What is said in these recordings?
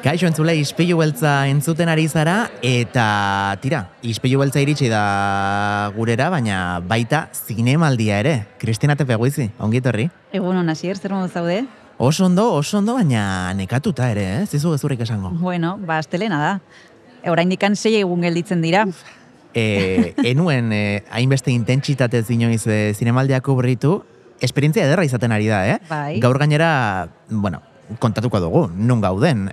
Kaixo entzule, ispilu beltza entzuten ari zara, eta tira, ispilu beltza iritsi da gurera, baina baita zinemaldia ere. Kristina Tepeguizi, ongi etorri? Egun hona, zier, zer modu zaude? Oso ondo, oso ondo, baina nekatuta ere, eh? zizu gezurrik esango. Bueno, ba, astelena da. Orain dikan sei egun gelditzen dira. E, enuen eh, hainbeste intentsitatez inoiz eh, zinemaldiako berritu, esperientzia ederra izaten ari da, eh? Bai. Gaur gainera, bueno, kontatuko dugu, nun gauden.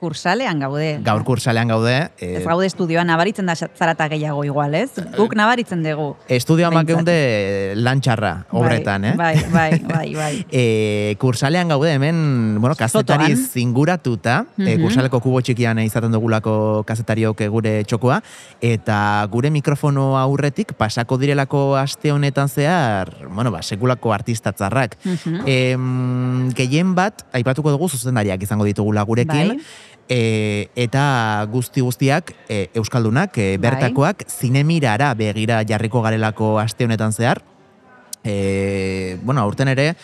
Kursalean gaude. Gaur kursalean gaude. eh, Ez gaude estudioan nabaritzen da zarata gehiago igual, ez? Guk nabaritzen dugu. Estudioan Behintzat. makeunde lantxarra, obretan, eh? Bai, bai, bai, bai. E, kursalean gaude hemen, bueno, kazetari zinguratuta, e, Mhm. kursaleko kubo txikian izaten dugulako kazetariok gure txokoa, eta gure mikrofono aurretik pasako direlako aste honetan zehar, bueno, ba, sekulako artistatzarrak. Mhm. Em, gehien bat, aipatuko dugu zuzendariak izango ditugula gurekin, Bai. E, eta guzti guztiak e, euskaldunak, e, Bai. bertakoak, zinemirara begira jarriko garelako aste honetan zehar. E, bueno, aurten ere,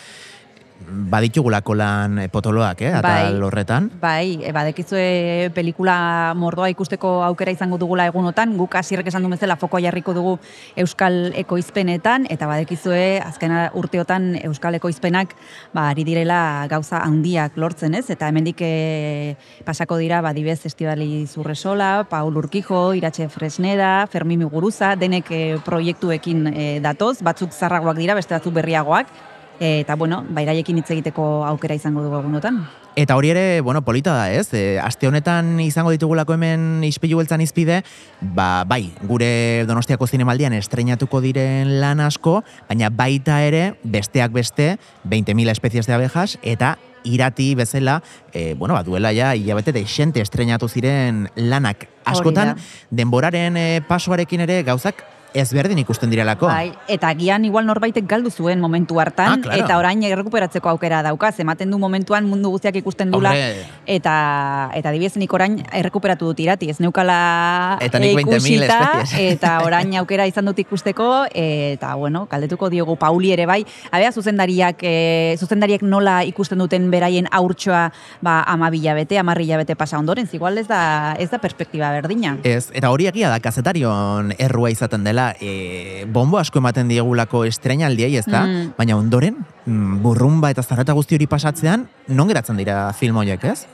baditugulako lan eh, potoloak, eh, atal Bai. horretan. Bai, e, badekizue pelikula mordoa ikusteko aukera izango dugula egunotan, guk hasierrek esan du bezala foko jarriko dugu euskal ekoizpenetan eta badekizue azken urteotan euskal ekoizpenak ba ari direla gauza handiak lortzen, ez? Eta hemendik e, pasako dira badibez Estibali Zurresola, Paul Urkijo, Iratxe Fresneda, Fermi Muguruza, denek e, proiektuekin e, datoz, batzuk zarragoak dira, beste batzuk berriagoak. E, eta bueno, bairaiekin hitz egiteko aukera izango dugu egunotan. Eta hori ere, bueno, polita da, ez? E, aste honetan izango ditugulako hemen ispilu beltzan izpide, ba, bai, gure Donostiako zinemaldian estrenatuko diren lan asko, baina baita ere, besteak beste, 20.000 espezies de abejas, eta irati bezala, e, bueno, ba, duela ja, hilabete de xente estrenatu ziren lanak. Askotan, denboraren e, pasoarekin ere gauzak ezberdin ikusten direlako. Bai, eta gian igual norbaitek galdu zuen momentu hartan, Ah, claro. eta orain errekuperatzeko aukera daukaz, ematen du momentuan mundu guztiak ikusten dula, Hombre. eta eta adibidez nik orain errekuperatu dut irati, ez neukala Eta nik 20.000 ikusita, eta orain aukera izan dut ikusteko, eta bueno, kaldetuko diogu Pauli ere bai, abea zuzendariak, e, zuzendariak nola ikusten duten beraien aurtsoa ba, amabila bete, amarrila bete pasa ondoren, igual ez da, ez da perspektiba berdina. Ez, eta hori egia da kazetarion errua izaten dela, e, bombo asko ematen diegulako estrenaldiei, ez da? Mm. Baina ondoren, mm, burrumba eta zarata guzti hori pasatzean, non geratzen dira film horiek, ez?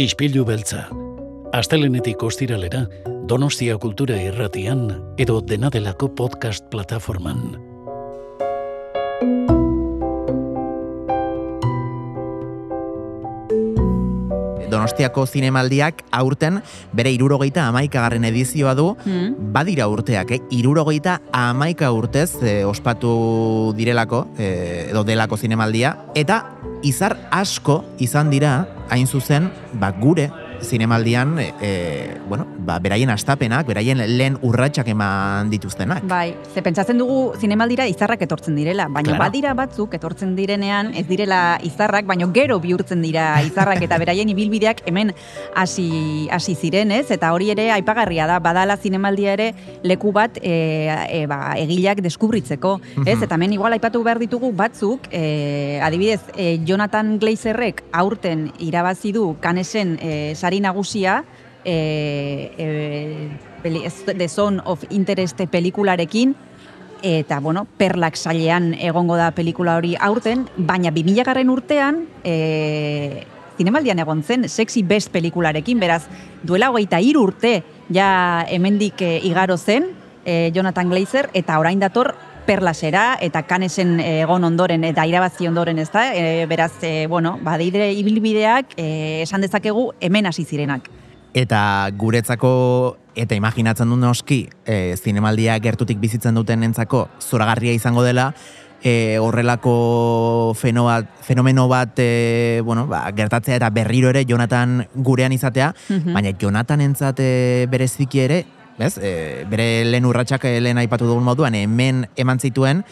Ispilu beltza. Astelenetik ostiralera, Donostia Kultura Irratian edo Denadelako podcast plataforman. Donostiako zinemaldiak aurten bere irurogeita amaikagarren edizioa du, Mm. badira urteak, eh? irurogeita amaika urtez eh, ospatu direlako, eh, edo delako zinemaldia, eta izar asko izan dira, hain zuzen, ba, gure zinemaldian, e, e, bueno, ba, beraien astapenak, beraien lehen urratsak eman dituztenak. Bai, ze pentsatzen dugu zinemaldira izarrak etortzen direla, baina Claro. badira batzuk etortzen direnean ez direla izarrak, baina gero bihurtzen dira izarrak eta beraien ibilbideak hemen hasi hasi ziren, ez? Eta hori ere aipagarria da, badala zinemaldia ere leku bat e, e, ba, egileak deskubritzeko, ez? Eta hemen igual aipatu behar ditugu batzuk, e, adibidez, e, Jonathan Glazerrek aurten irabazi du Canesen e, sari nagusia, e, e, The Zone of Interest pelikularekin, eta, bueno, perlak sailean egongo da pelikula hori aurten, baina 2000 garren urtean, e, zinemaldian egon zen, sexy best pelikularekin, beraz, duela hogeita hiru urte, ja hemendik e, igaro zen, e, Jonathan Glazer, eta orain dator perlasera eta kanesen egon ondoren eta irabazi ondoren ez da, e, beraz, e, bueno, badide ibilbideak e, esan dezakegu hemen hasi zirenak. Eta guretzako, eta imaginatzen du noski, e, zinemaldia gertutik bizitzen duten entzako, zoragarria izango dela, e, horrelako feno bat, fenomeno bat e, bueno, ba, gertatzea eta berriro ere Jonathan gurean izatea, Mhm. baina Jonathan entzate bereziki ere, bez, e, bere lehen urratsak e, lehen aipatu dugun moduan, hemen eman zituen,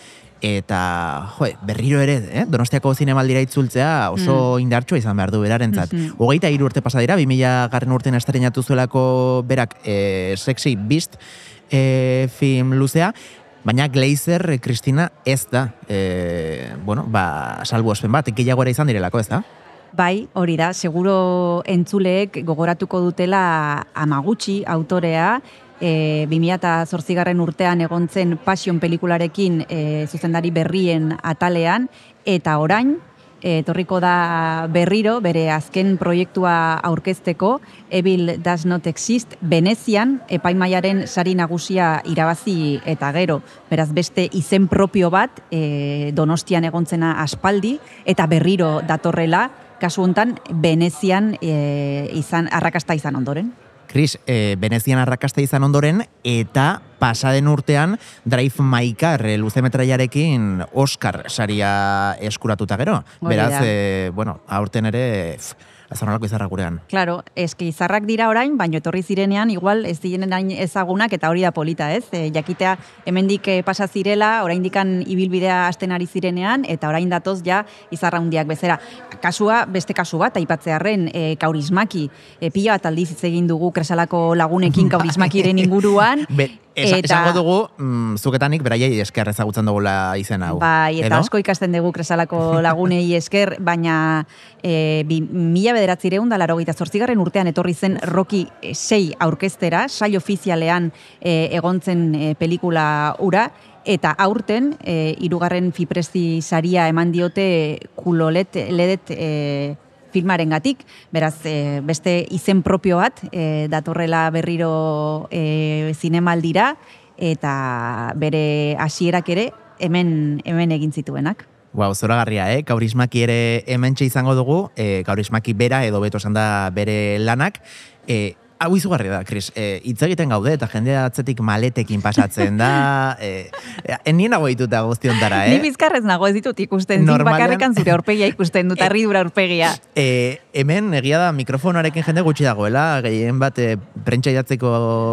eta jo, berriro ere, eh? Donostiako zinemaldira itzultzea oso indartsua izan behar du berarentzat. Mhm. Hogeita hiru urte pasa dira, 2000 garren urten estrenatu zuelako berak e, Sexy Beast e, film luzea, baina Glazer, Kristina, ez da, e, bueno, ba, salbu espen bat, gehiago ere izan direlako, ez da? Bai, hori da, seguro entzuleek gogoratuko dutela Amaguchi autorea, e, 2008 urtean egontzen Passion pelikularekin e, zuzendari berrien atalean, eta orain, etorriko da berriro, bere azken proiektua aurkezteko, Evil Does Not Exist, Venezian, epaimaiaren sari nagusia irabazi eta gero, beraz beste izen propio bat, e, donostian egontzena aspaldi, eta berriro datorrela, kasu hontan Venezian e, izan, arrakasta izan ondoren. Kris, e, Venezian arrakasta izan ondoren, eta pasaden urtean Drive My Car e, luzemetraiarekin Oscar saria eskuratuta gero. Beraz, e, bueno, aurten ere... Azarnolako izarra gurean. Claro, eski izarrak dira orain, baino etorri zirenean, igual ez direnen ezagunak eta hori da polita, ez? E, jakitea hemendik e, pasa zirela, orain dikan ibilbidea asten ari zirenean, eta orain datoz ja izarra hundiak bezera. Kasua, beste kasu bat, aipatzearen, e, kaurismaki, e, pila bat aldiz egin dugu kresalako lagunekin kaurismakiren inguruan. Esa, eta, esango dugu, mm, zuketanik beraiei esker ezagutzen dugula izen hau. Bai, eta edo? asko ikasten dugu kresalako lagunei esker, baina e, bi, mila bederatzireun da laro zortzigarren urtean etorri zen Rocky 6 aurkestera, sai ofizialean e, egontzen e, pelikula ura, eta aurten, e, irugarren fipresti saria eman diote kulolet ledet e, filmaren gatik, beraz, e, beste izen propio bat, e, datorrela berriro e, zinemaldira, eta bere hasierak ere hemen hemen egin zituenak. Wow, zoragarria, eh? Kaurismaki ere hemen izango dugu, e, kaurismaki bera edo beto esan da bere lanak, e, Hau izugarri da, Kris. E, hitz egiten gaude eta jende atzetik maletekin pasatzen da. E, e, nien nago dituta guztiontara, eh? Ni bizkarrez nago ez ditut ikusten. Normalian... bakarrikan zure aurpegia ikusten dut, arri dura aurpegia. E, hemen, egia da, mikrofonarekin jende gutxi dagoela, gehien bat e, prentsa idatzeko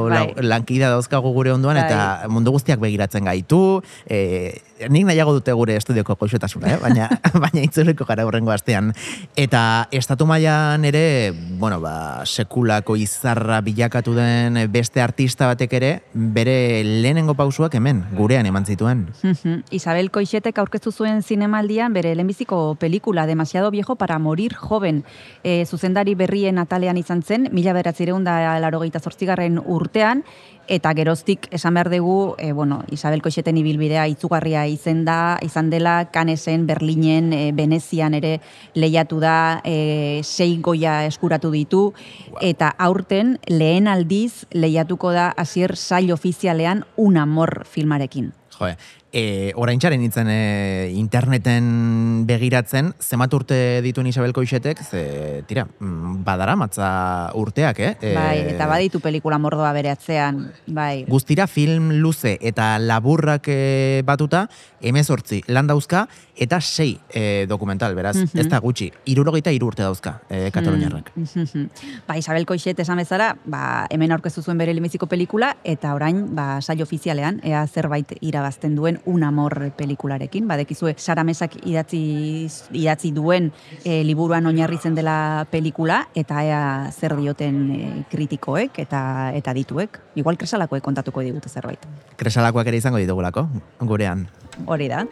bai. lankida dauzkagu gure onduan, bai. eta mundu guztiak begiratzen gaitu. E, nik nahiago dute gure estudioko goxotasuna, eh? baina, baina itzuleko gara horrengo astean. Eta estatu mailan ere, bueno, ba, sekulako izar izarra bilakatu den beste artista batek ere, bere lehenengo pausuak hemen, gurean eman zituen. Isabel Koixetek aurkeztu zuen zinemaldian, bere lehenbiziko pelikula, demasiado viejo para morir joven, e, zuzendari berrien atalean izan zen, mila beratzireun da laro zortzigarren urtean, eta geroztik esan behar dugu, e, bueno, Isabel Koixeten ibilbidea itzugarria izen da, izan dela, Kanesen, Berlinen, e, Venezian ere lehiatu da, e, sei goia eskuratu ditu, eta aurten lehen aldiz lehiatuko da hasier sail ofizialean un amor filmarekin. Joe, e, orain txaren nintzen e, interneten begiratzen, zemat urte dituen Isabel Koixetek, ze, tira, mm, badara matza urteak, eh? E, bai, eta baditu pelikula mordoa bere atzean, bai. Guztira film luze eta laburrak e, batuta, emezortzi lan dauzka, eta sei e, dokumental, beraz, mm ez da gutxi, irurogeita iru urte dauzka, e, Kataluniarrak. Mm Ba, Isabel Koixet esan bezala, ba, hemen aurkeztu zuen bere limiziko pelikula, eta orain, ba, saio ofizialean, ea zerbait irabazten duen un amor pelikularekin. Badekizue, Sara Mesak idatzi, idatzi duen e, liburuan oinarritzen dela pelikula, eta ea zer dioten e, kritikoek eta eta dituek. Igual kresalakoek kontatuko digute zerbait. Kresalakoak ere izango ditugulako, gurean. Hori da.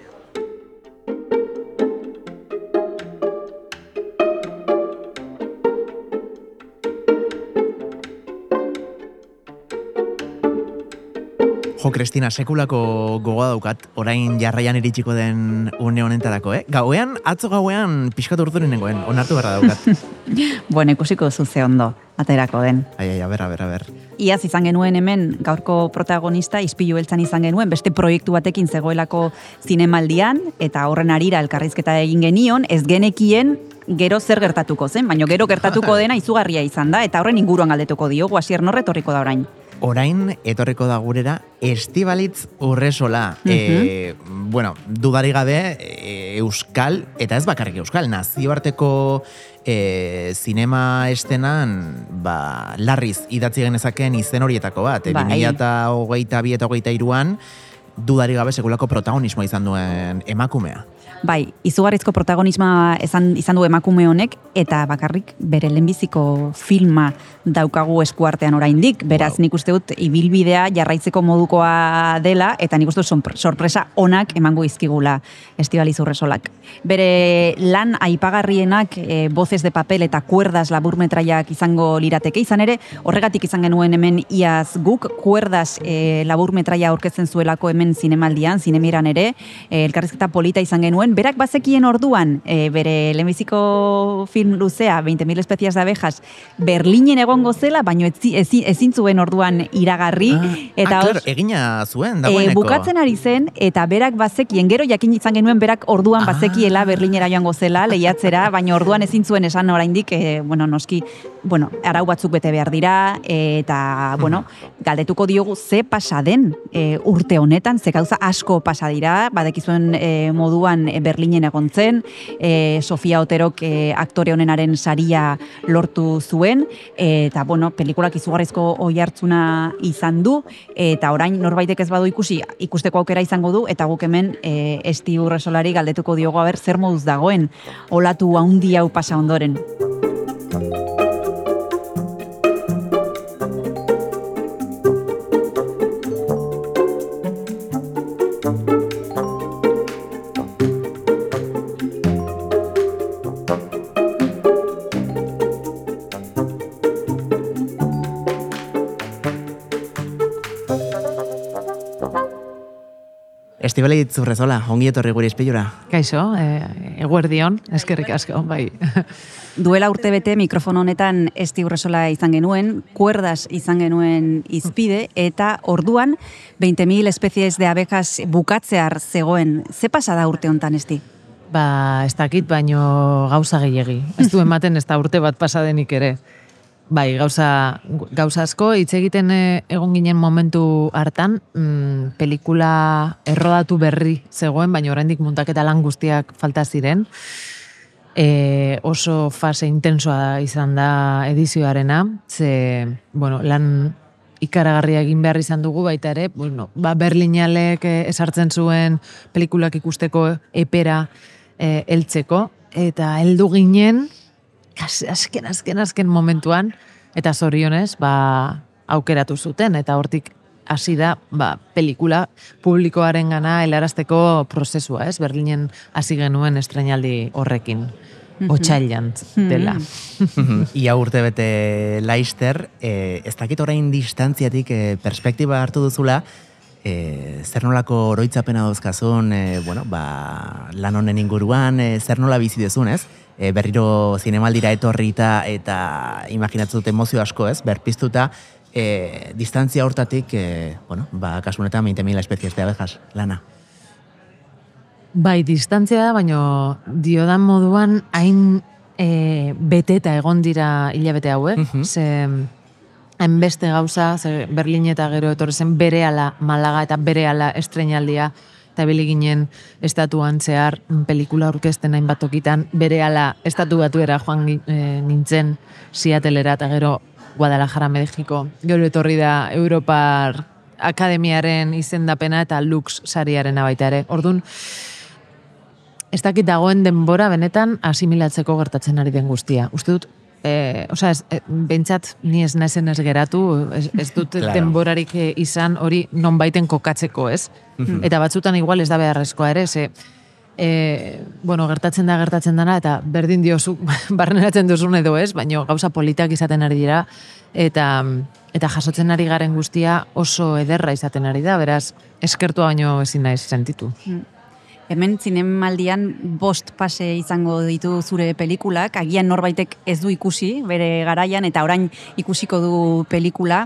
Jo, Kristina, sekulako gogoa daukat, orain jarraian iritsiko den une honentarako, eh? Gauean, atzo gauean, pixkat urturin nengoen, onartu berra daukat. bueno, ikusiko zuze ondo, aterako den. Ai, ai, a ber, a ber, a ber. Iaz izan genuen hemen, gaurko protagonista, izpilu beltzan izan genuen, beste proiektu batekin zegoelako zinemaldian, eta horren arira elkarrizketa egin genion, ez genekien, gero zer gertatuko zen, baina gero gertatuko dena izugarria izan da, eta horren inguruan galdetuko diogu, hasier norretorriko da orain orain etorreko da gurera Estibalitz Urresola. e, bueno, dudari gabe e, Euskal, eta ez bakarrik Euskal, nazioarteko e, zinema estenan ba, larriz idatzi genezaken izen horietako bat. E, bai. 2008 eta hogeita iruan, dudari gabe sekulako protagonismoa izan duen emakumea. Bai, izugarrizko protagonisma izan, izan du emakume honek, eta bakarrik bere lehenbiziko filma daukagu eskuartean oraindik. Beraz, nik uste dut, ibilbidea jarraitzeko modukoa dela, eta nik uste dut sorpresa onak emango izkigula Estibaliz Urresolak. Bere lan aipagarrienak, e, bozes de papel eta kuerdas laburmetraiak izango lirateke izan ere, horregatik izan genuen hemen iaz guk, kuerdas e, laburmetraia aurkezten zuelako hemen zinemaldian, zinemiran ere, e, elkarrizketa polita izan genuen, berak bazekien orduan, e, bere lehenbiziko film luzea, 20.000 espezias de abejas, Berlinen egongo zela, baino ezin, ezin zuen orduan iragarri. Ah, eta ah, egina zuen, dagoeneko. E, bukatzen ari zen, eta berak bazekien, gero jakin izan genuen, berak orduan ah. bazekiela Berlinera joango zela, lehiatzera, baino orduan ezin zuen esan oraindik, e, bueno, noski, bueno, arau batzuk bete behar dira, eta, bueno, galdetuko diogu ze pasa den e, urte honetan, ze gauza asko pasa dira, badekizuen e, moduan e, Berlinen egon zen, e, Sofia Oterok e, aktore honenaren saria lortu zuen, eta, bueno, pelikulak izugarrizko oi hartzuna izan du, eta orain norbaitek ez badu ikusi, ikusteko aukera izango du, eta guk hemen e, esti urresolari galdetuko diogo haber zer moduz dagoen, olatu haundi hau pasa ondoren. Estibali Zurrezola, ongi etorri gure izpilura. Kaixo, e, eguerdion, eskerrik asko, bai. Duela urte bete mikrofon honetan Esti Urrezola izan genuen, kuerdas izan genuen izpide, eta orduan 20.000 espezies de abejas bukatzear zegoen. Ze pasada urte hontan, Esti? Ba, ez dakit, baino gauza gehiagi. Ez du ematen ez da urte bat pasadenik ere. Bai, gauza, gauza asko, hitz egiten eh, egon ginen momentu hartan, mm, pelikula errodatu berri zegoen, baina oraindik muntaketa lan guztiak falta ziren. E, oso fase intensoa izan da edizioarena, ze, bueno, lan ikaragarria egin behar izan dugu baita ere, bueno, ba, Berlinalek eh, esartzen zuen pelikulak ikusteko epera e, eltzeko, eta heldu ginen, azken, azken, azken momentuan, eta zorionez, ba, aukeratu zuten, eta hortik hasi da, ba, pelikula publikoaren gana helarazteko prozesua, ez? Berlinen hasi genuen estrenaldi horrekin. Otsailan dela. Mhm. Ia urte bete laister, eh, ez dakit orain distantziatik eh, perspektiba hartu duzula, e, zer nolako oroitzapena dauzkazun, e, bueno, ba, lan honen inguruan, e, zer nola bizi dezun, ez? E, berriro zinemaldira etorrita eta imaginatzen dut emozio asko, ez? Berpiztuta, e, distantzia hortatik, e, bueno, ba, kasunetan 20.000 espezies de abejas, lana. Bai, distantzia da, baino diodan moduan hain e, beteta egon dira hilabete hauek, mm ze hainbeste gauza, ze Berlin eta gero etorri zen bere ala Malaga eta bere ala estrenaldia eta bili ginen estatuan zehar pelikula orkesten hainbat tokitan bere ala estatu batuera joan e, nintzen Seattlera eta gero Guadalajara, Mexiko. Gero etorri da Europar Akademiaren izendapena eta Lux sariaren baita ere. Ordun ez dakit dagoen denbora benetan asimilatzeko gertatzen ari den guztia. Uste dut eh, o sea, es, eh, bentsat ni ez naizen ez geratu, ez, ez dut claro. denborarik eh, izan hori non baiten kokatzeko, ez? Eta batzutan igual ez da beharrezkoa ere, ze, e, bueno, gertatzen da gertatzen dana, eta berdin diozu barneratzen duzun edo ez, baina gauza politak izaten ari dira, eta eta jasotzen ari garen guztia oso ederra izaten ari da, beraz, eskertua baino ezin naiz sentitu. Mm. Hemen zinemaldian bost pase izango ditu zure pelikulak, agian norbaitek ez du ikusi, bere garaian, eta orain ikusiko du pelikula.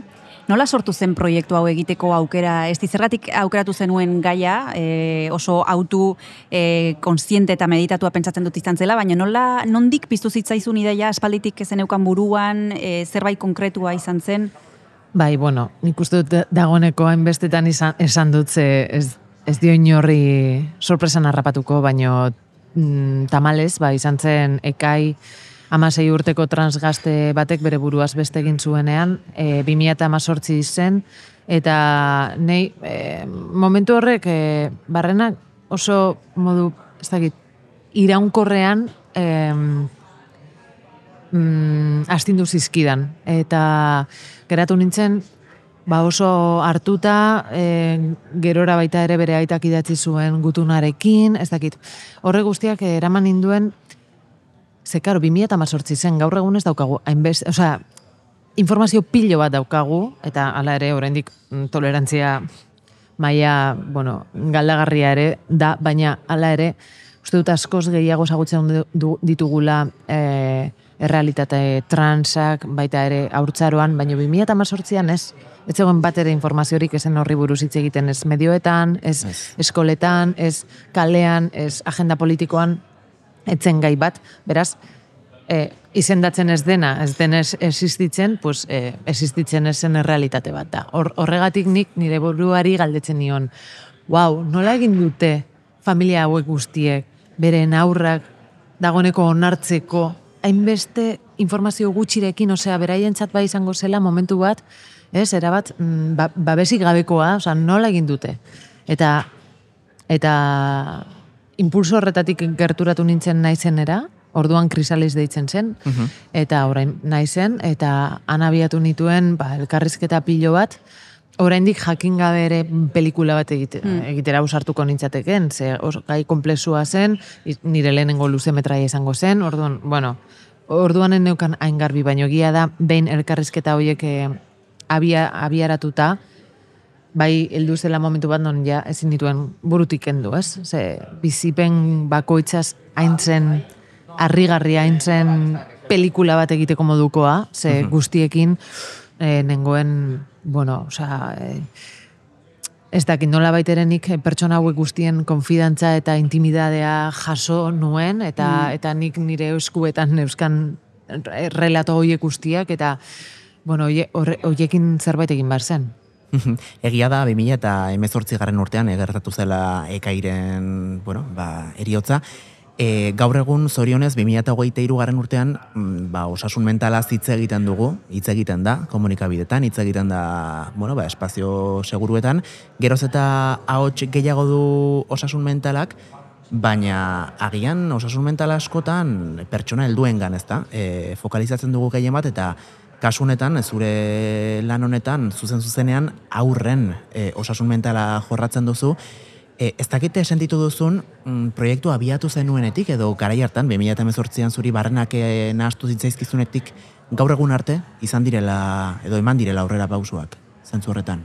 Nola sortu zen proiektu hau egiteko aukera? Ez dizerratik aukeratu zenuen gaia, e, oso autu e, konstiente eta meditatua pentsatzen dut izan zela, baina nola, nondik piztu zitzaizun ideia, espalditik ezen eukan buruan, e, zerbait konkretua izan zen? Bai, bueno, nik uste dut dagoeneko hainbestetan izan, esan dut ez ez dio inorri sorpresan harrapatuko, baino mm, tamales, ba, izan zen ekai amasei urteko transgazte batek bere buruaz beste egin zuenean, e, 2000 eta zen, Eta nei, e, momentu horrek, e, barrenak oso modu, ez dakit, iraunkorrean e, mm, astindu zizkidan. Eta geratu nintzen, ba oso hartuta, e, gerora baita ere bere aitak idatzi zuen gutunarekin, ez dakit. Horre guztiak eraman ninduen, ze karo, 2018 zen, gaur egun ez daukagu, hainbest, osea, informazio pilo bat daukagu, eta hala ere, oraindik mm, tolerantzia maia, bueno, galdagarria ere, da, baina hala ere, uste dut askoz gehiago zagutzen du- ditugula e, errealitate transak, baita ere haurtzaroan, baina 2018an ez, ez zegoen bat ere informaziorik esen horri buruz hitz egiten ez medioetan, ez Ez. eskoletan, ez kalean, ez agenda politikoan, etzen gai bat, beraz, e, izendatzen ez dena, ez denez existitzen, pues, e, existitzen ezen errealitate bat da. Hor, horregatik nik nire buruari galdetzen nion, wow, nola egin dute familia hauek guztiek, beren aurrak dagoneko onartzeko, hainbeste informazio gutxirekin, osea, beraientzat bai izango zela momentu bat, ez, erabat, mm, ba, babesik gabekoa, osea, nola egin dute. Eta eta impulso horretatik gerturatu nintzen naizenera, orduan krisalis deitzen zen, eta orain naizen, eta anabiatu nituen ba, elkarrizketa pilo bat, oraindik jakin gabe ere pelikula bat egite, egitera usartuko nintzateken, ze oso gai komplexua zen, nire lehenengo luze metraia izango zen, orduan, bueno, orduan neukan hain garbi, baino egia da, behin elkarrizketa horiek eh, abia, abiaratuta, bai heldu zela momentu bat non ja ezin dituen burutik kendu, ez? Ze bizipen bakoitzaz aintzen harrigarria aintzen pelikula bat egiteko modukoa, ze guztiekin e, nengoen, bueno, osea, e, ez dakit nola baiterenik pertsona hauek guztien konfidantza eta intimidadea jaso nuen, eta, eta nik nire eskuetan neuzkan re- relato horiek guztiak, eta, bueno, horiekin zerbait egin behar zen. Egia da, 2000 eta garren urtean egertatu zela ekairen, bueno, ba, eriotza. E, gaur egun, zorionez, 2008 garren urtean, mm, ba, osasun mentala hitz egiten dugu, hitz egiten da, komunikabidetan, hitz egiten da, bueno, ba, espazio seguruetan, geroz eta ahots gehiago du osasun mentalak, baina agian osasun mental askotan pertsona helduengan, ezta? E, fokalizatzen dugu gehien bat eta kasu honetan, zure lan honetan, zuzen zuzenean aurren e, osasun mentala jorratzen duzu, e, ez dakite sentitu duzun mm, proiektu abiatu zenuenetik edo garai hartan, 2018an zuri barrenak e, nahastu zitzaizkizunetik gaur egun arte izan direla edo eman direla aurrera pausuak zentzu horretan.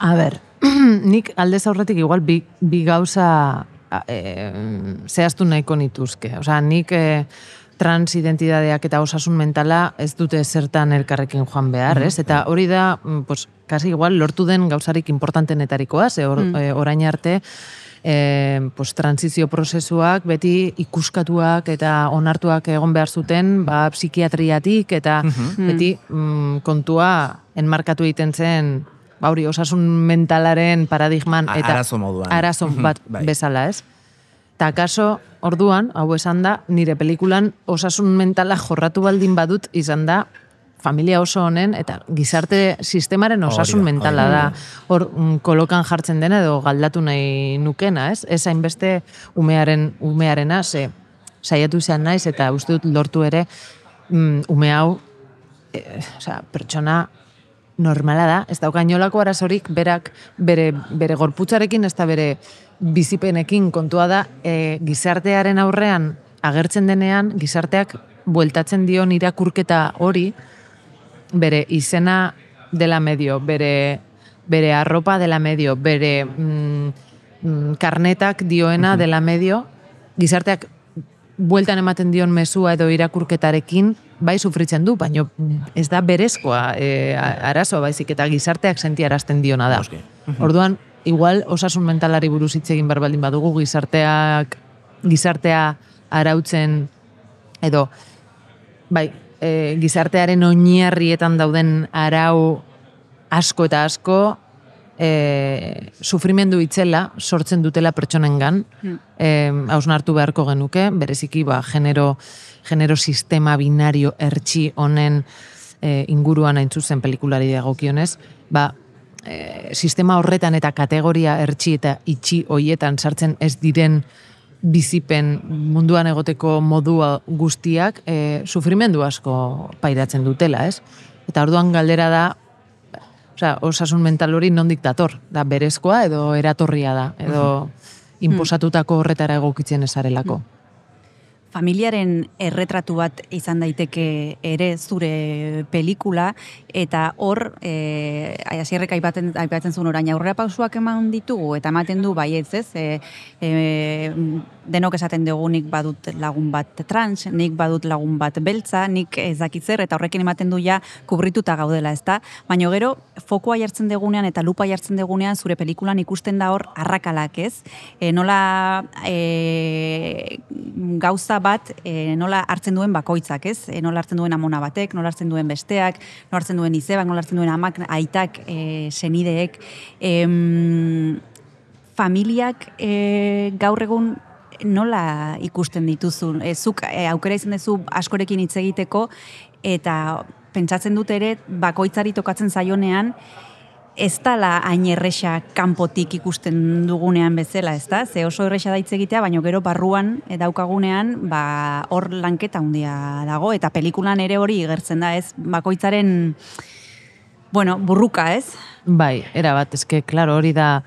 A ber, nik aldez aurretik igual bi, bi gauza e, zehaztu nahiko nituzke. Osea, nik e, transidentidadeak eta osasun mentala ez dute zertan elkarrekin joan behar, ez? Eta hori da, mm, pues, kasi igual lortu den gauzarik importantenetarikoa, ze or, e, orain arte, e, pues, transizio prozesuak beti ikuskatuak eta onartuak egon behar zuten ba, psikiatriatik eta beti mm, kontua enmarkatu egiten zen ba, hori osasun mentalaren paradigman A- eta arazo moduan. arazo Mhm, bat bai. bezala, ez? Ta kaso, orduan, hau esan da, nire pelikulan osasun mentala jorratu baldin badut izan da familia oso honen eta gizarte sistemaren osasun mentala da. Hor mm, kolokan jartzen dena edo galdatu nahi nukena, ez? Ez hainbeste umearen umearena, ze saiatu izan naiz eta uste dut lortu ere mm, ume hau e, osea, pertsona normala da, ez dauka inolako arazorik berak bere, bere gorputzarekin ez da bere bizipenekin kontua da e, gizartearen aurrean agertzen denean gizarteak bueltatzen dion irakurketa hori bere izena dela medio, bere, bere arropa dela medio, bere mm, mm, karnetak dioena dela medio, gizarteak bueltan ematen dion mezua edo irakurketarekin bai sufritzen du, baina ez da berezkoa e, arazoa baizik eta gizarteak sentiarazten diona da. Orduan, igual osasun mentalari buruz hitz egin behar baldin badugu gizarteak gizartea arautzen edo bai, e, gizartearen oinarrietan dauden arau asko eta asko e, sufrimendu itzela sortzen dutela pertsonengan e, hausnartu beharko genuke, bereziki ba, genero, genero sistema binario ertxi honen e, inguruan hain zuzen pelikulari dagokionez, ba, e, sistema horretan eta kategoria ertxi eta itxi hoietan sartzen ez diren bizipen munduan egoteko modua guztiak e, sufrimendu asko pairatzen dutela, ez? Eta orduan galdera da, osea, osasun mental hori nondik dator, da berezkoa edo eratorria da, edo inposatutako horretara egokitzen esarelako. Familiaren erretratu bat izan daiteke ere zure pelikula, eta hor, e, asierrek aipatzen, aipatzen zuen orain aurrera pausuak eman ditugu, eta ematen du bai ez e, e, denok esaten dugu nik badut lagun bat trans, nik badut lagun bat beltza, nik ez dakit zer, eta horrekin ematen du ja kubrituta gaudela, ezta? Baina gero, fokoa jartzen degunean eta lupa jartzen degunean zure pelikulan ikusten da hor arrakalak, ez? E, nola e, gauza bat e, nola hartzen duen bakoitzak, ez? E, nola hartzen duen amona batek, nola hartzen duen besteak, nola hartzen duen izebak, nola hartzen duen amak, aitak, e, senideek. Em, familiak e, gaur egun nola ikusten dituzun? E, zuk e, aukera izan duzu askorekin hitz egiteko eta pentsatzen dut ere bakoitzari tokatzen zaionean ez dala hain erresa kanpotik ikusten dugunean bezala, ez da? Ze oso erresa da hitz egitea, baina gero barruan e, daukagunean ba, hor lanketa handia dago eta pelikulan ere hori igertzen da, ez? Bakoitzaren bueno, burruka, ez? Bai, era bat, eske, klaro, hori da,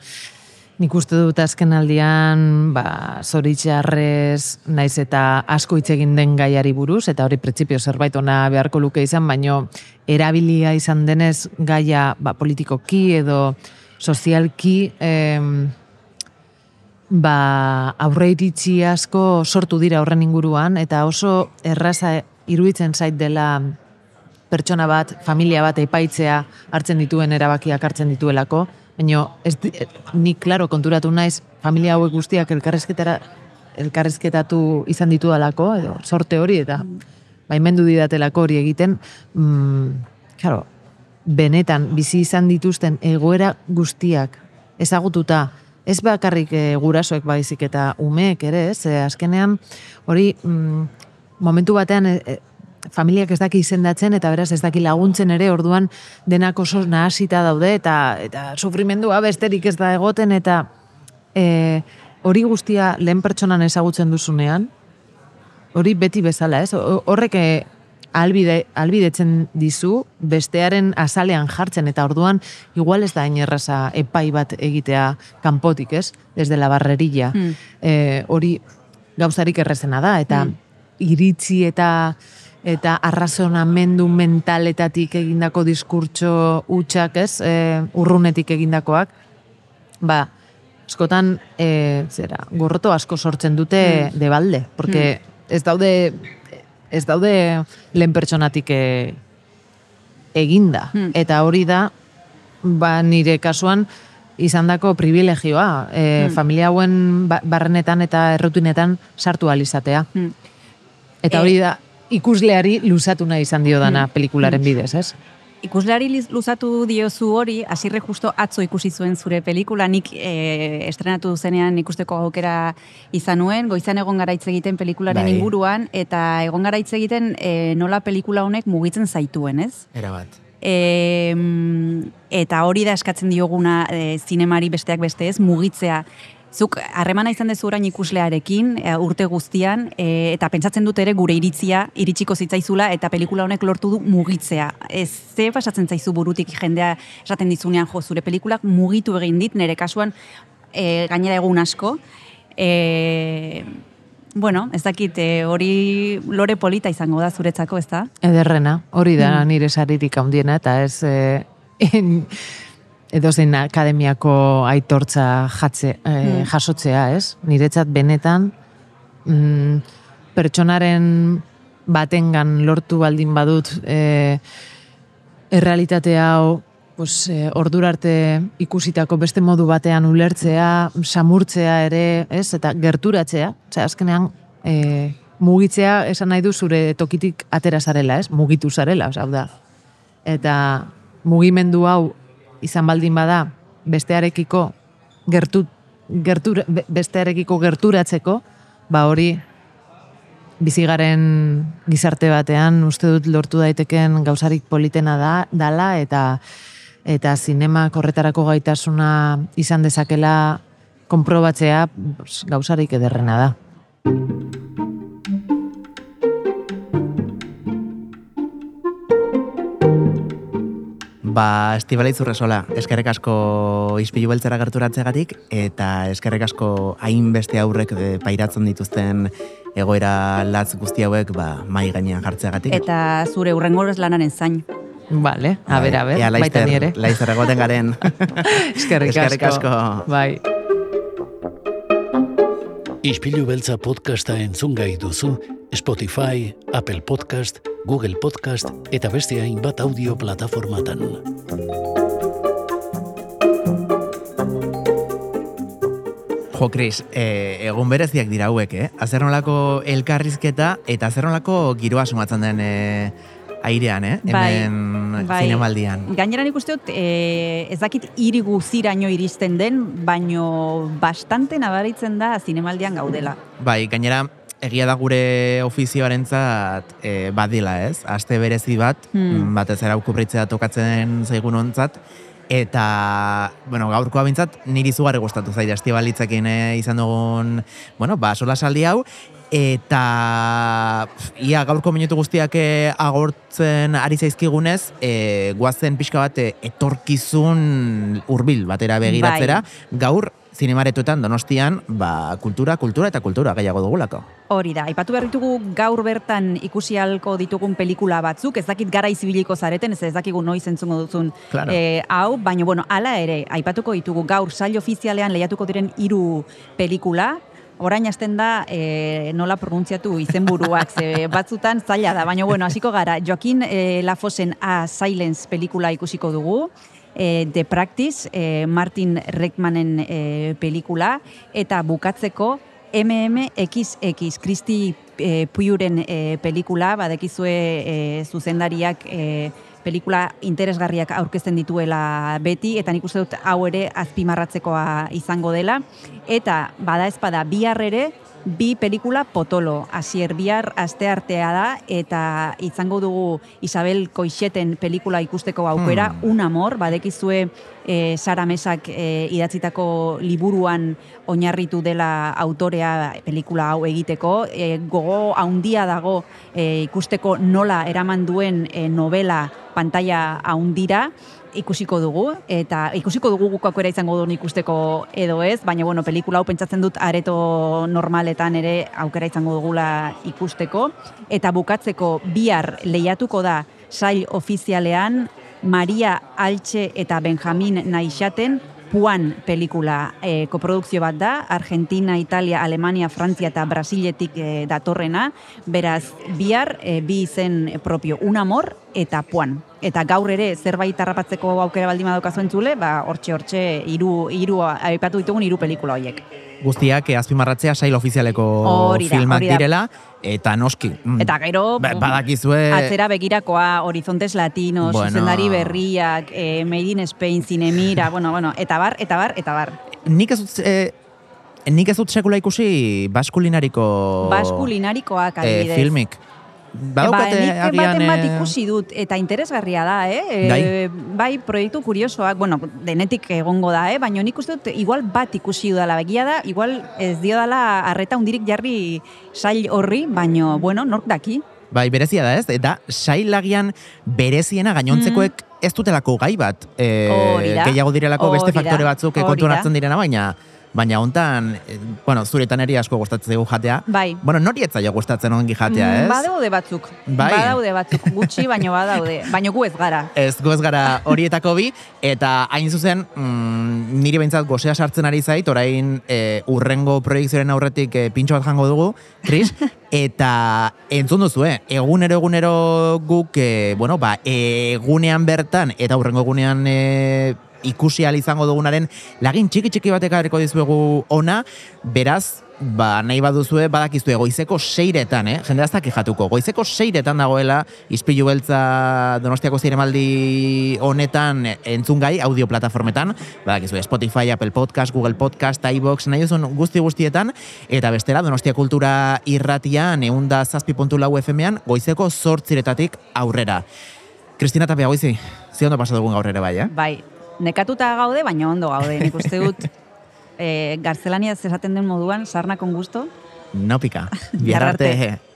nik uste dut azken aldian, ba, zoritxarrez, naiz eta asko hitz egin den gaiari buruz, eta hori printzipio zerbait ona beharko luke izan, baino erabilia izan denez gaia ba, politikoki edo sozialki em, ba, aurre iritzi asko sortu dira horren inguruan, eta oso erraza iruditzen zait dela pertsona bat, familia bat epaitzea hartzen dituen erabakiak hartzen dituelako, baina ez di- nik klaro konturatu naiz familia hauek guztiak elkarrezketara elkarrezketatu izan ditudalako edo sorte hori eta baimendu didatelako hori egiten mm, claro, benetan bizi izan dituzten egoera guztiak ezagututa ez bakarrik e, gurasoek baizik eta umeek ere, ez? Ze azkenean hori mm, momentu batean e, e, familiak ez daki izendatzen eta beraz ez daki laguntzen ere orduan denak oso nahasita daude eta eta sufrimendua besterik ez da egoten eta e, hori guztia lehen pertsonan ezagutzen duzunean hori beti bezala, ez? Horrek eh, albide, albidetzen dizu bestearen azalean jartzen eta orduan igual ez da hain erraza epai bat egitea kanpotik, ez? Desde la barrerilla. Hmm. Eh, hori gauzarik errezena da eta iritzi eta eta arrazonamendu mentaletatik egindako diskurtso hutsak, ez? E, urrunetik egindakoak, ba, askotan, e, zera, gorroto asko sortzen dute Hmm. debalde, porque ez daude ez daude lehen pertsonatik e, eginda. Hmm. Eta hori da, ba, nire kasuan, izandako privilegioa, e, Hmm. familia hauen ba- barrenetan eta errutinetan sartu alizatea. Hmm. Eta Eh, hori da, ikusleari luzatu nahi izan dio dana pelikularen bidez, ez? Ikusleari luzatu diozu hori, hasirre justo atzo ikusi zuen zure pelikula, nik e, estrenatu zenean ikusteko aukera izan nuen, goizan egon gara hitz egiten pelikularen Bai. inguruan, eta egon gara hitz egiten e, nola pelikula honek mugitzen zaituen, ez? Era bat. E, eta hori da eskatzen dioguna e, zinemari besteak beste ez, mugitzea. Zuk harremana izan dezu orain ikuslearekin e, urte guztian e, eta pentsatzen dut ere gure iritzia iritsiko zitzaizula eta pelikula honek lortu du mugitzea. Ez ze pasatzen zaizu burutik jendea esaten dizunean jo zure pelikulak mugitu egin dit nire kasuan e, gainera egun asko. E, bueno, ez dakit hori lore polita izango da zuretzako, ez da? Ederrena, hori da nire saririk handiena, eta ez e, en, edozein akademiako aitortza jatze, e, jasotzea, ez? Niretzat benetan mm, pertsonaren batengan lortu baldin badut e, errealitate hau pues, e, ordura arte ikusitako beste modu batean ulertzea, samurtzea ere, ez? Eta gerturatzea, Osea, azkenean e, mugitzea esan nahi du zure tokitik atera zarela, ez? Mugitu zarela, osea, da. Eta mugimendu hau izan baldin bada bestearekiko gertu, gertura, be- bestearekiko gerturatzeko, ba hori bizigaren gizarte batean uste dut lortu daiteken gauzarik politena da dala eta eta zinema korretarako gaitasuna izan dezakela konprobatzea pues, gauzarik ederrena da. Ba, Estibaliz Urresola, eskerrek asko izpilu beltzera gerturatzegatik eta eskerrek asko hainbeste aurrek pairatzen dituzten egoera latz guzti hauek ba, mai gainean jartzeagatik. Eta zure urrengorez lanaren zain. Vale, a ber, a ber, Ea, baita nire. laizter egoten garen. Eskerrik Eskerrik asko. asko. Bai. Ispilu beltza podcasta entzun gai duzu Spotify, Apple Podcast, Google Podcast eta beste hainbat audio plataformatan. Jo, Kris, e, egun bereziak dira hauek, eh? Azernolako elkarrizketa eta azernolako giroa sumatzen den e, airean, eh? Hemen zinemaldian. Gainera nik uste dut, e, ez dakit hiri guziraino iristen den, baino bastante nabaritzen da zinemaldian gaudela. Bai, gainera, egia da gure ofizioarentzat e, badila, ez? Aste berezi bat, Hmm. batez era kubritzea tokatzen zaigun ontzat, eta, bueno, gaurkoa bintzat, niri zugarri gustatu zaite, estibalitzekin eh, izan dugun, bueno, ba, sola saldi hau, eta ia gaurko minutu guztiak eh, agortzen ari zaizkigunez, e, guazen pixka bat etorkizun hurbil batera begiratzera, gaur zinemaretuetan donostian, ba, kultura, kultura eta kultura gehiago dugulako. Hori da, aipatu behar ditugu gaur bertan ikusi halko ditugun pelikula batzuk, ez dakit gara izibiliko zareten, ez ez dakigu noiz entzungo duzun Claro. eh, hau, baina bueno, hala ere, aipatuko ditugu gaur sail ofizialean lehiatuko diren hiru pelikula, orain hasten da e, nola pronuntziatu izenburuak, ze batzutan zaila da, baina bueno, hasiko gara, Joaquin e, Lafosen A Silence pelikula ikusiko dugu, e, The Practice, e, Martin Reckmanen e, pelikula, eta bukatzeko MMXX, Kristi e, Puyuren e, pelikula, badekizue e, zuzendariak e, pelikula interesgarriak aurkezten dituela beti, eta nik uste dut hau ere azpimarratzekoa izango dela. Eta bada ezpada bihar ere, bi pelikula potolo. Asier bihar aste artea da, eta izango dugu Isabel Koixeten pelikula ikusteko aukera, Hmm. Un Amor, badekizue e, Sara Mesak e, idatzitako liburuan oinarritu dela autorea pelikula hau egiteko. E, gogo haundia dago e, ikusteko nola eraman duen e, novela pantalla haundira, ikusiko dugu, eta ikusiko dugu guk aukera izango duen ikusteko edo ez, baina bueno, pelikula hau pentsatzen dut areto normaletan ere aukera izango dugula ikusteko. Eta bukatzeko bihar lehiatuko da sail ofizialean Maria Altxe eta Benjamin Naixaten Puan pelikula e, koprodukzio bat da, Argentina, Italia, Alemania, Frantzia eta Brasiletik e, datorrena, beraz bihar e, bi izen propio, Un Amor eta Puan. Eta gaur ere zerbait harrapatzeko aukera baldin badaukazu entzule, ba hortxe hortxe hiru hiru aipatu ditugun hiru pelikula horiek. Guztiak eh, azpimarratzea sail ofizialeko Hori da, filmak hori da. direla, eta noski. mm, Eta gero ba- badakizue... atzera begirakoa, Horizontes Latinos, Bueno. zuzendari berriak, e, Made in Spain, Zinemira, bueno, bueno, eta bar, eta bar, eta bar. Nik ez dut, eh, nik ez dut sekula ikusi baskulinariko Baskulinarikoak eh, adibidez. filmik. Badaukate ba, nik agian... baten bat eh, ikusi dut, eta interesgarria da, eh? E, Bai. proiektu kuriosoak, bueno, denetik egongo da, eh? Baina nik uste dut, igual bat ikusi dudala begia da, igual ez dio dala arreta hundirik jarri sail horri, baino, bueno, nork daki. Bai, berezia da ez, eta sailagian bereziena gainontzekoek ez dutelako gai bat. E, Mm. Gehiago direlako beste faktore batzuk kontuan hartzen direna, baina baina hontan, eh, bueno, zuretan eri asko gustatzen zaigu jatea. Bai. Bueno, nori etzaio gustatzen ongi jatea, Mm, ez? Badaude batzuk. Bai. Badaude batzuk, gutxi, baino badaude. Baino gu ez gara. Ez goz gara horietako bi, eta hain zuzen, mm, niri behintzat gozea sartzen ari zait, orain e, urrengo proiekzioaren aurretik e, pintxo bat jango dugu, Chris, eta entzun duzu, eh? egunero egunero guk, e, bueno, ba, egunean bertan, eta urrengo egunean e, ikusi ahal izango dugunaren lagin txiki txiki batek ageriko dizuegu ona, beraz, ba, nahi baduzue, badakizue goizeko seiretan, eh? Jende aztak jatuko. Goizeko seiretan dagoela, izpilu beltza donostiako ziremaldi honetan entzungai audio plataformetan, badakizue Spotify, Apple Podcast, Google Podcast, iVox, nahi duzun guzti guztietan, eta bestela donostia kultura irratian, eunda zazpi puntu lau FM-ean, goizeko zortziretatik aurrera. Kristina Tapia goizi, zi ondo pasatu dugun gaur ere bai, eh? Bai, nekatuta gaude, baina ondo gaude. Nik uste dut, e, garzelania esaten den moduan, sarna con gusto. No pika.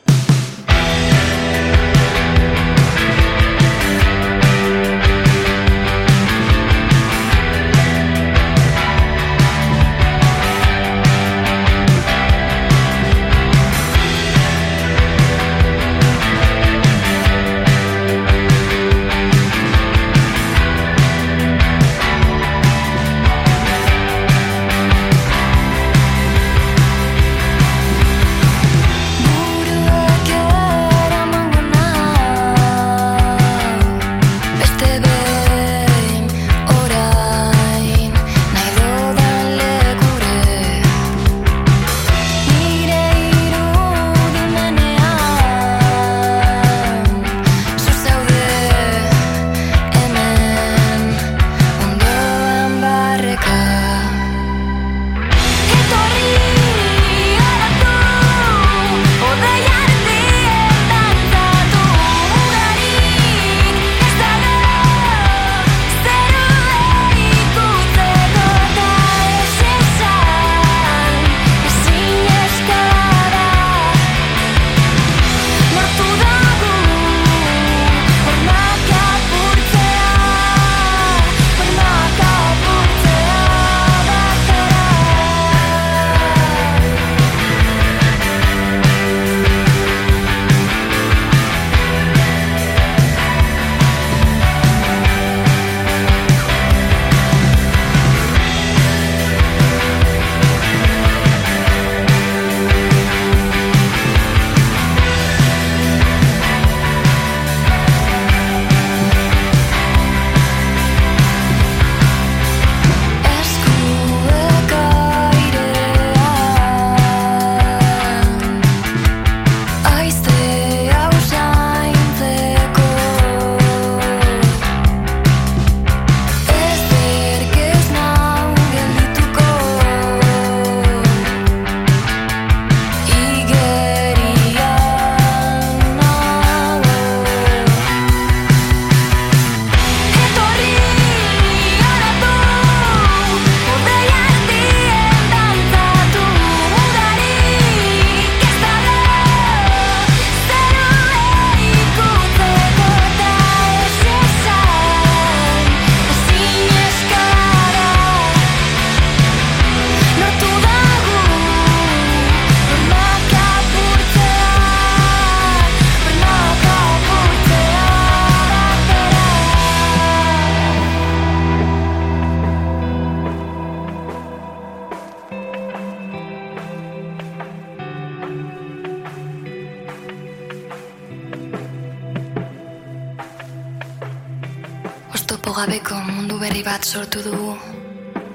sortu dugu.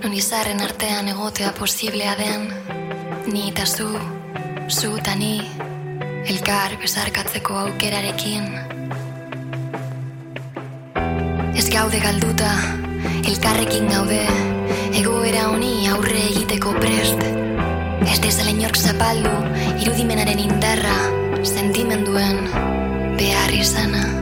Non izarren artean egotea posiblea den Ni eta zu, zu eta ni Elkar besarkatzeko aukerarekin. Ez gaude galduta, elkarrekin gaude Egoera honi aurre egiteko prest. Ez dezala inork zapaldu Irudimenaren indarra Sentimenduen behar izan